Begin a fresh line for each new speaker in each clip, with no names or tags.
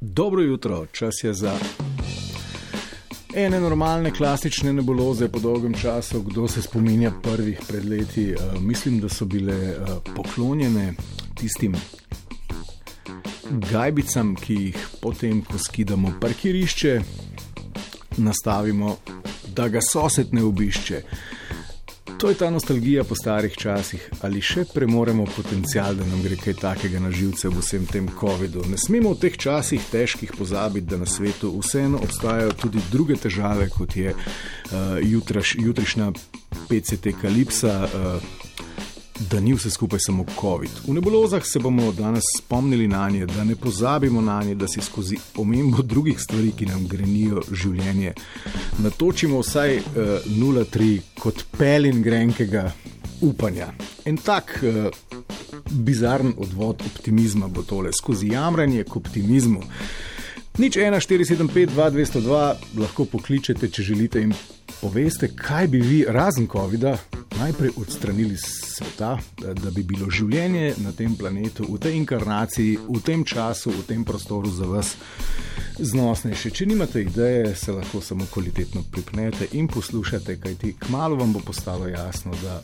Dobro jutro, čas je za ene normalne, klasične nebuloze po dolgem času. Kdo se spominja prvih pred leti? Uh, mislim, da so bile uh, poklonjene tistim gajbicam, ki jih potem, ko skidamo parkirišče, nastavimo, da ga sosed ne obišče. To je ta nostalgija po starih časih, ali še premoremo potencial, da nam gre kaj takega na živce v vsem tem COVID-u. Ne smemo v teh časih težkih pozabiti, da na svetu vseeno obstajajo tudi druge težave, kot je uh, jutraš, jutrišnja PCT Kalipsa. Uh, da ni vse skupaj samo COVID. V nebulozah se bomo danes spomnili na nje, da ne pozabimo na nje, da si skozi omembo drugih stvari, ki nam grenijo življenje, natočimo vsaj uh, eh, 0,3 kot pelin grenkega upanja. En tak uh, bizaren odvod optimizma bo tole, skozi jamranje k optimizmu. Nič 1, 4, 7, 5, 2, 202 lahko pokličete, če želite in poveste, kaj bi vi razen COVID-a najprej odstranili iz sveta, da bi bilo življenje na tem planetu, v tej inkarnaciji, v tem času, v tem prostoru za vas znosnejše. Če nimate ideje, se lahko samo kvalitetno pripnete in poslušate, kajti kmalo vam bo postalo jasno, da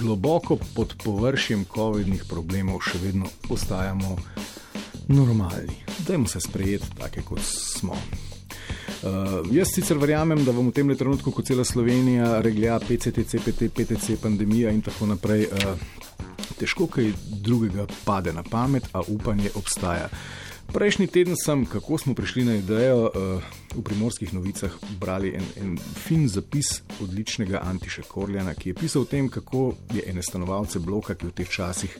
globoko pod površjem COVID-nih problemov še vedno ostajamo normalni. Dajmo se sprejeti, take kot smo. Uh, jaz sicer verjamem, da vam v tem trenutku, ko cela Slovenija reglja PCT, CPT, PTC, pandemija in tako naprej, uh, težko kaj drugega pade na pamet, a upanje obstaja. Prejšnji teden sem, kako smo prišli na idejo, uh, v primorskih novicah brali en, en fin zapis odličnega Antiša Korljana, ki je pisal o tem, kako je ene stanovalce bloka, ki v teh časih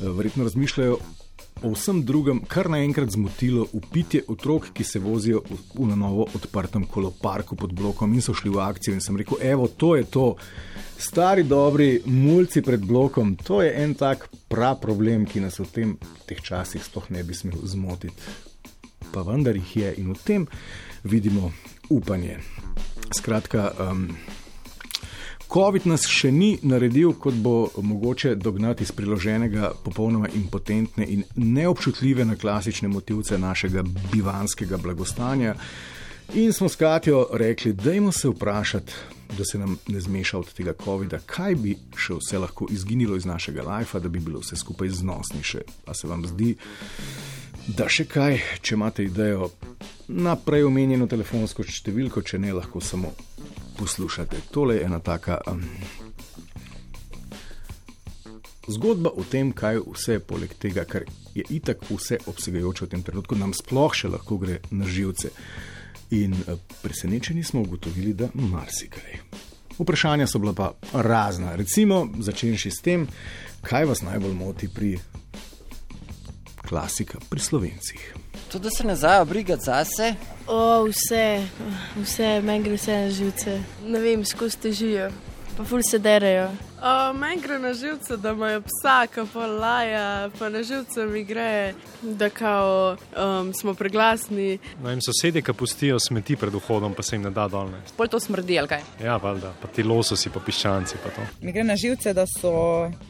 verjetno razmišljajo o vsem drugem kar naenkrat zmotilo upitje otrok, ki se vozijo v, v na novo odprtem koloparku pod blokom in so šli v akcijo. In sem rekel, evo, to je to. Stari, dobri mulci pred blokom, to je en tak prav problem, ki nas v tem, teh časih sploh ne bi smel zmotiti. Pa vendar jih je in v tem vidimo upanje. Skratka, um, COVID nas še ni naredil, kot bo mogoče dognati iz priloženega, popolnoma impotentne in neobčutljive na klasične motivce našega bivanskega blagostanja. In smo s Katijo rekli, dajmo se vprašati, da se nam ne zmeša od tega COVID-a, kaj bi še vse lahko izginilo iz našega lajfa, da bi bilo vse skupaj znosnejše. Pa se vam zdi, da še kaj, če imate idejo na prej omenjeno telefonsko številko, če ne lahko samo poslušate. Tole je ena taka um, zgodba o tem, kaj vse poleg tega, kar je itak vse obsegajoče v tem trenutku, nam sploh še lahko gre na živce. In uh, presenečeni smo ugotovili, da marsikaj. Vprašanja so bila pa razna. Recimo, začenši s tem, kaj vas najbolj moti pri klasika, pri slovencih.
To, da se ne znajo brigati zase.
O, vse, vse, meni gre vse na živce. Ne vem, skozi težijo, pa ful se derajo.
Meni gre na živce, da imajo psa, ki pa laja, pa na živce mi gre, da kao, um, smo preglasni.
No, in sosedje, ki pustijo smeti pred vhodom, pa se jim ne da dolne.
Pol to smrdi, ali kaj?
Ja, valjda, pa ti lososi, pa piščanci. Pa
mi gre na živce, da so,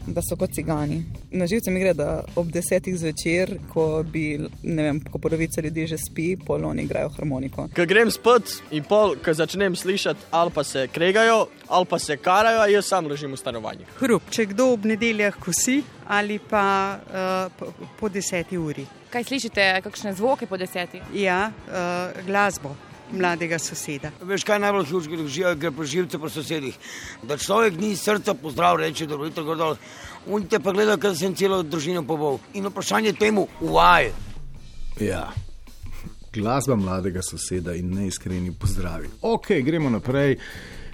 da so kot cigani. Na živce mi gre, da ob desetih zvečer, ko bi, ne vem, ko polovica ljudi že spi, pol oni igrajo harmoniko.
Ko grem spat in pol, ko začnem slišati, ali pa se kregajo, ali pa se karajo, jaz sam ležim v stanovanju.
Hrup, če kdo ob nedeljah kosi ali pa uh, po, po deseti uri.
Kaj slišite, kakšne zvoke po deseti?
Ja, uh, glasbo. Mladega soseda.
Veš, kaj najbolj služi, da živijo, gre po živce po sosedih. Da človek ni srca pozdrav, reče, da je to grdol. Unite pa gledajo, ker sem celo družino pobol. In vprašanje temu, why?
Ja, glasba mladega soseda in neiskreni pozdravi. Ok, gremo naprej.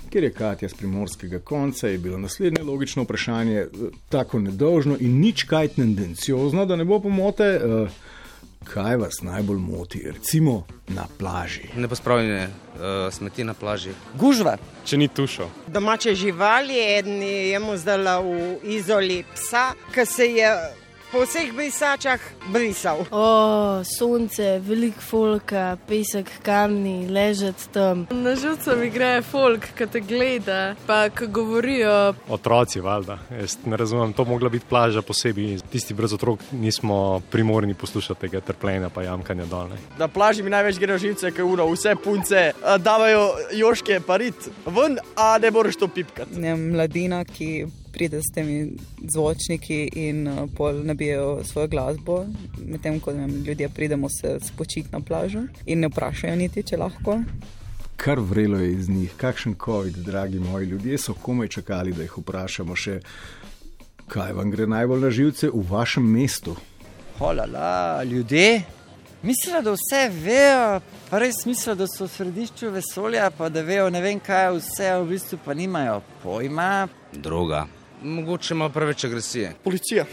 Ker je Katja z primorskega konca, je bilo naslednje logično vprašanje eh, tako nedolžno in nič kaj tendenciozno, da ne bo pomote. Uh, kaj vas najbolj moti, recimo na plaži?
Ne pospravljene uh, smeti na plaži.
Gužva.
Če ni tušo.
Domače živali, eni je mu zdala v izoli psa, ki se je po vseh brisačah brisal.
O, sonce, velik folka, pesek, kamni, ležati tam.
Na živce mi gre folk, ki te gleda, pa ki govorijo.
Otroci, valjda. Jaz ne razumem, to mogla biti plaža posebej. Tisti brez otrok nismo primorni poslušati tega trpljenja pa jamkanja dol. Ne.
Na plaži mi največ gre živce, ker uro vse punce a, davajo joške parit ven, a ne moreš to pipkati.
Ne, mladina, ki pride s temi zvočniki in uh, pol nabijajo svojo glasbo, medtem ko vem, ljudje pridemo se spočiti na plažo in ne vprašajo niti, če lahko.
Kar vrelo je iz njih, kakšen COVID, dragi moji ljudje, so komaj čakali, da jih vprašamo še, kaj vam gre najbolj na živce v vašem mestu.
Holala, ljudje. Mislijo, da vse vejo, pa res mislijo, da so v središču vesolja, pa da vejo ne vem kaj, vse v bistvu pa nimajo pojma.
Droga. Mogoče ima preveč agresije.
Policija.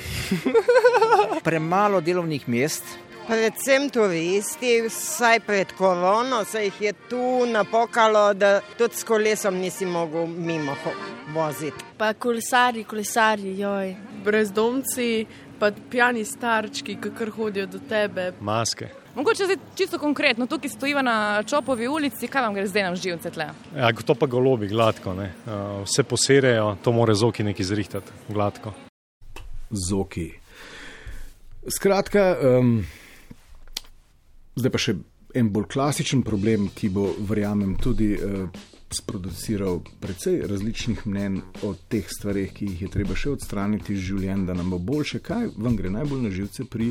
Premalo delovnih mest.
Predvsem turisti, vsaj pred korono, se jih je tu napokalo, da tudi s kolesom nisi mogel mimo voziti.
Pa kolesari, kolesari, joj.
Brezdomci, pa pijani starčki, ki kar hodijo do tebe.
Maske.
Mogoče zdaj čisto konkretno, tukaj stojiva na Čopovi ulici, kaj vam gre zdaj na živce tle?
Ja, to pa golobi, gladko. Ne. Uh, vse poserejo, to more zoki neki zrihtati, gladko.
Zoki. Skratka, um, zdaj pa še en bolj klasičen problem, ki bo, verjamem, tudi uh, sproduciral precej različnih mnen o teh stvarih, ki jih je treba še odstraniti iz življenja, da nam bo boljše. Kaj vam gre najbolj na živce pri,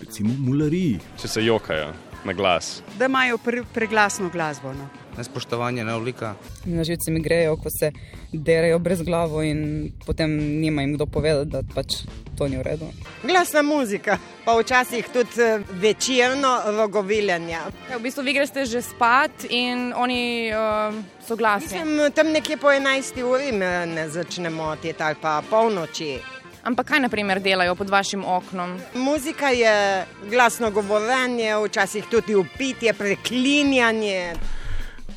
recimo, mulariji?
Če se jokajo na glas.
Da imajo pre, preglasno glasbo. No.
Nespoštovanje neolika.
Na živce mi grejo, ko se derajo brez glavo in potem nima jim kdo povedati, da pač to ni v redu.
Glasna muzika, pa včasih tudi eh, večerno rogoviljanje.
Ja, v bistvu vi greste že spat in oni uh, so glasni.
Mislim, tam nekje po 11. uri ne začne motiti ali pa polnoči.
Ampak kaj naprimer delajo pod vašim oknom?
Muzika je glasno govorjenje, včasih tudi upitje, preklinjanje.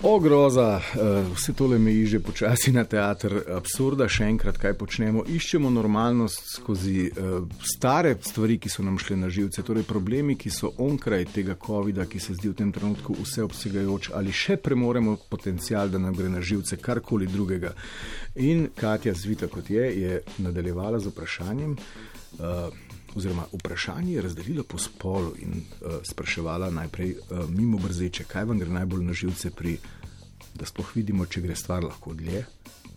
O groza, eh, vse tole meji že počasi na teater absurda, še enkrat kaj počnemo. Iščemo normalnost skozi uh, stare stvari, ki so nam šle na živce, torej problemi, ki so onkraj tega COVID-a, ki se zdi v tem trenutku vseobsegajoč, ali še premoremo potencial, da nam gre na živce karkoli drugega. In Katja Zvita, kot je, je nadaljevala z vprašanjem. Uh, oziroma vprašanje je razdelila po spolu in uh, spraševala najprej uh, mimo brzeče, kaj vam gre najbolj na živce pri, da sploh vidimo, če gre stvar lahko dlje.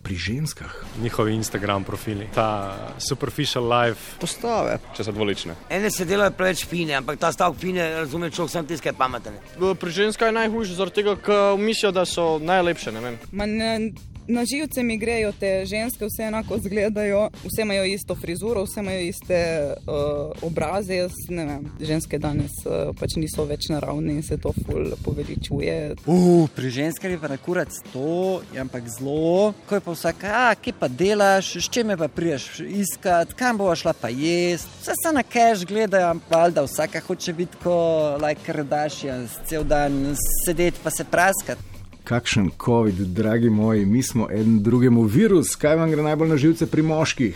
Pri ženskah.
Njihovi Instagram profili, ta superficial life.
Postave, če so dvolične.
Ene se delajo preveč fine, ampak ta stavek fine, razume človek, sem tiskaj pameten.
Pri ženskah je najhujše, zaradi tega, ker mislijo, da so najlepše. ne vem.
Ma ne, na živce mi grejo te ženske, vse enako izgledajo, vse imajo isto frizuro, vse imajo iste uh, obraze. Jaz, vem, ženske danes uh, pač niso več naravne in se to ful poveličuje.
Uh, pri ženskah je pa na kurac to, ampak zelo, ko je pa vsak, kje pa delaš, s čim me pa priješ iskat, kam bo šla pa jesti. Vse se na keš gledajo, valjda vsaka hoče biti kot like Kardashian, cel dan sedeti pa se praskati.
Kakšen COVID, dragi moji, mi smo en drugemu virus, kaj vam gre najbolj na živce pri moških?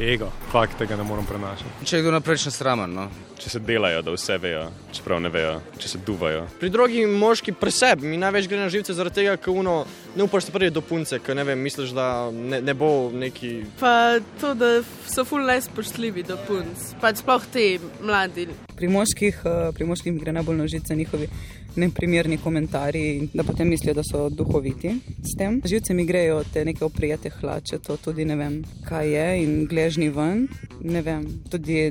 Ego, fakt tega ne morem prenašati.
Če je kdo naprej nesramen, no.
Če se delajo, da vse vejo, čeprav ne vejo, če se duvajo.
Pri drugi moški pri sebi mi največ gre na živce, zaradi tega, ker uno ne upaš se priti do punce, ker ne vem, misliš, da ne, ne bo neki.
Pa to, da so ful nespoštljivi do punc, pač sploh ti mladi.
Pri moških, uh, pri moških mi gre najbolj na žice njihovi neprimerni komentarji, da potem mislijo, da so duhoviti s tem. Živce mi grejo te neke oprijete hlače, to tudi ne vem, kaj je in gležni ven. Ne vem, tudi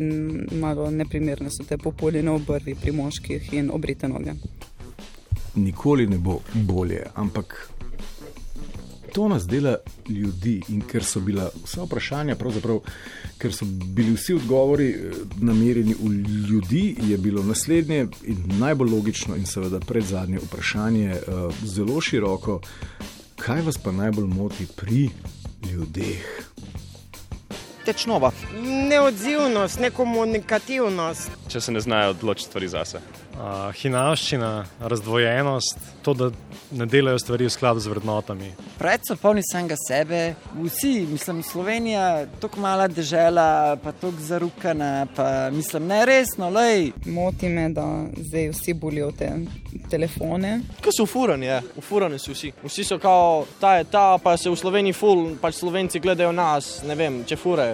malo neprimerne so te populine obrvi pri moških in obrite noge.
Nikoli ne bo bolje, ampak to nas dela ljudi in ker so bila vsa vprašanja, pravzaprav, ker so bili vsi odgovori eh, namerjeni v ljudi, je bilo naslednje in najbolj logično in seveda predzadnje vprašanje uh, zelo široko, kaj vas pa najbolj moti pri ljudeh?
Tečnova.
Neodzivnost, nekomunikativnost.
če se ne znajo odločiti stvari zase.
Uh, hinavščina, razdvojenost, to, da ne delajo stvari v skladu z vrednotami.
Preveč so polni samega sebe, vsi, mislim, Slovenija, tako mala država, pa tako zarukana, pa mislim, ne resno, lej.
Moti me, da zdaj vsi bolijo te telefone.
Kaj so ufurani, je, ufurani so vsi. Vsi so kao, ta je ta, pa se v Sloveniji ful, pač Slovenci gledajo nas, ne vem, če fure.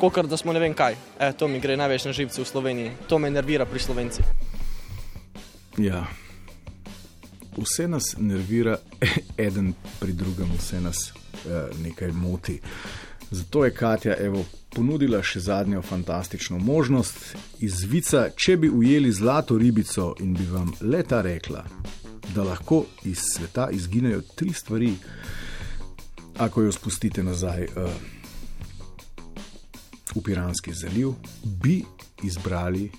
Kokor da smo ne vem kaj. E, to mi gre največ na živce v Sloveniji. To me nervira pri Slovencih.
Ja. Vse nas nervira, eden pri drugem, vse nas eh, nekaj moti. Zato je Katja evo, ponudila še zadnjo fantastično možnost iz vica, če bi ujeli zlato ribico in bi vam leta rekla, da lahko iz sveta izginejo tri stvari, ako jo spustite nazaj. Eh, v Piranski zaliv, bi izbrali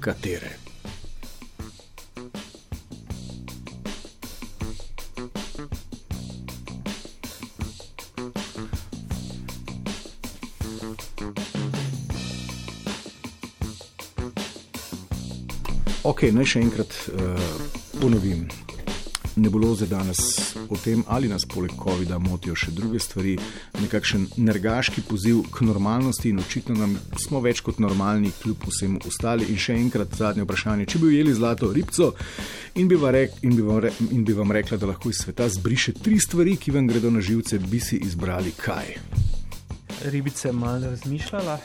katere. Ok, naj še enkrat uh, ponovim. Nebuloze danes o tem, ali nas poleg COVID-a motijo še druge stvari, nekakšen nergaški poziv k normalnosti in očitno nam smo več kot normalni, kljub vsemu ostali. In še enkrat zadnje vprašanje: če bi ujeli zlato ribco in bi, rek, in, bi re, in bi vam rekla, da lahko iz sveta zbriše tri stvari, ki vam gredo na živce, bi si izbrali kaj?
Ribice malo razmišljala.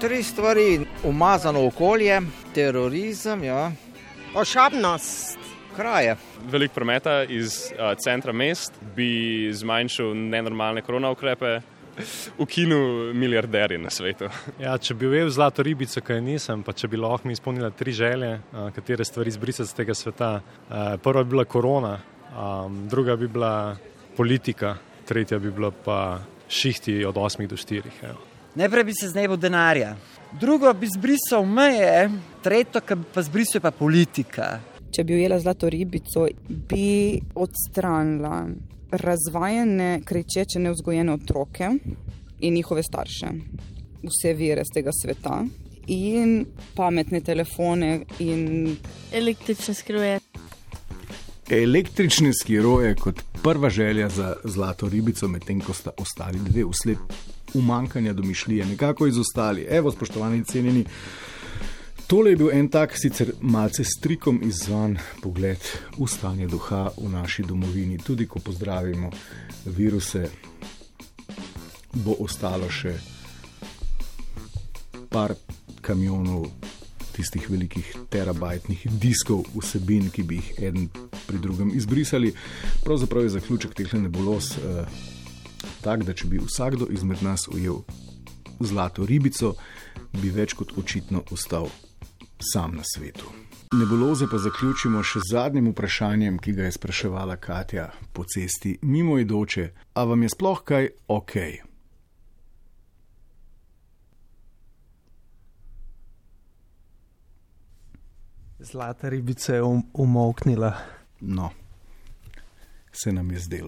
Tri stvari: umazano okolje, terorizem, ja.
ošabnost
kraje.
Veliko prometa iz uh, centra mest bi zmanjšal nenormalne korona ukrepe. Ukinil milijarderje na svetu.
Ja, če bi ujel zlato ribico, kaj nisem, pa če bi lahko mi izpolnila tri želje, katere stvari izbrisati z tega sveta. Prva bi bila korona, druga bi bila politika, tretja bi bila pa šihti od 8 do 4.
Najprej bi se znebil denarja, drugo bi zbrisal meje, tretjo pa zbrisal pa politika.
Če bi ujela zlato ribico, bi odstranila razvajene, krečeče, neuzgojene otroke in njihove starše, vse vire z tega sveta, in pametne telefone in
električne skroje.
Električne skiroje kot prva želja za zlato ribico, medtem ko sta ostali dve, usled umankanja domišljije, nekako izostali. Evo, spoštovani cenjeni. Tole je bil en tak, sicer malce strikom izzvan pogled v stanje duha v naši domovini. Tudi ko pozdravimo viruse, bo ostalo še par kamionov tistih velikih terabajtnih diskov vsebin, ki bi jih eden pri drugem izbrisali. Pravzaprav je zaključek teh nebulos eh, tak, da če bi vsakdo izmed nas ujel zlato ribico, bi več kot očitno ostal sam na svetu. Nebuloze pa zaključimo še z zadnjim vprašanjem, ki ga je spraševala Katja po cesti mimo idoče. A vam je sploh kaj ok?
Zlata ribica je um-, umoknila.
No, se nam je zdelo.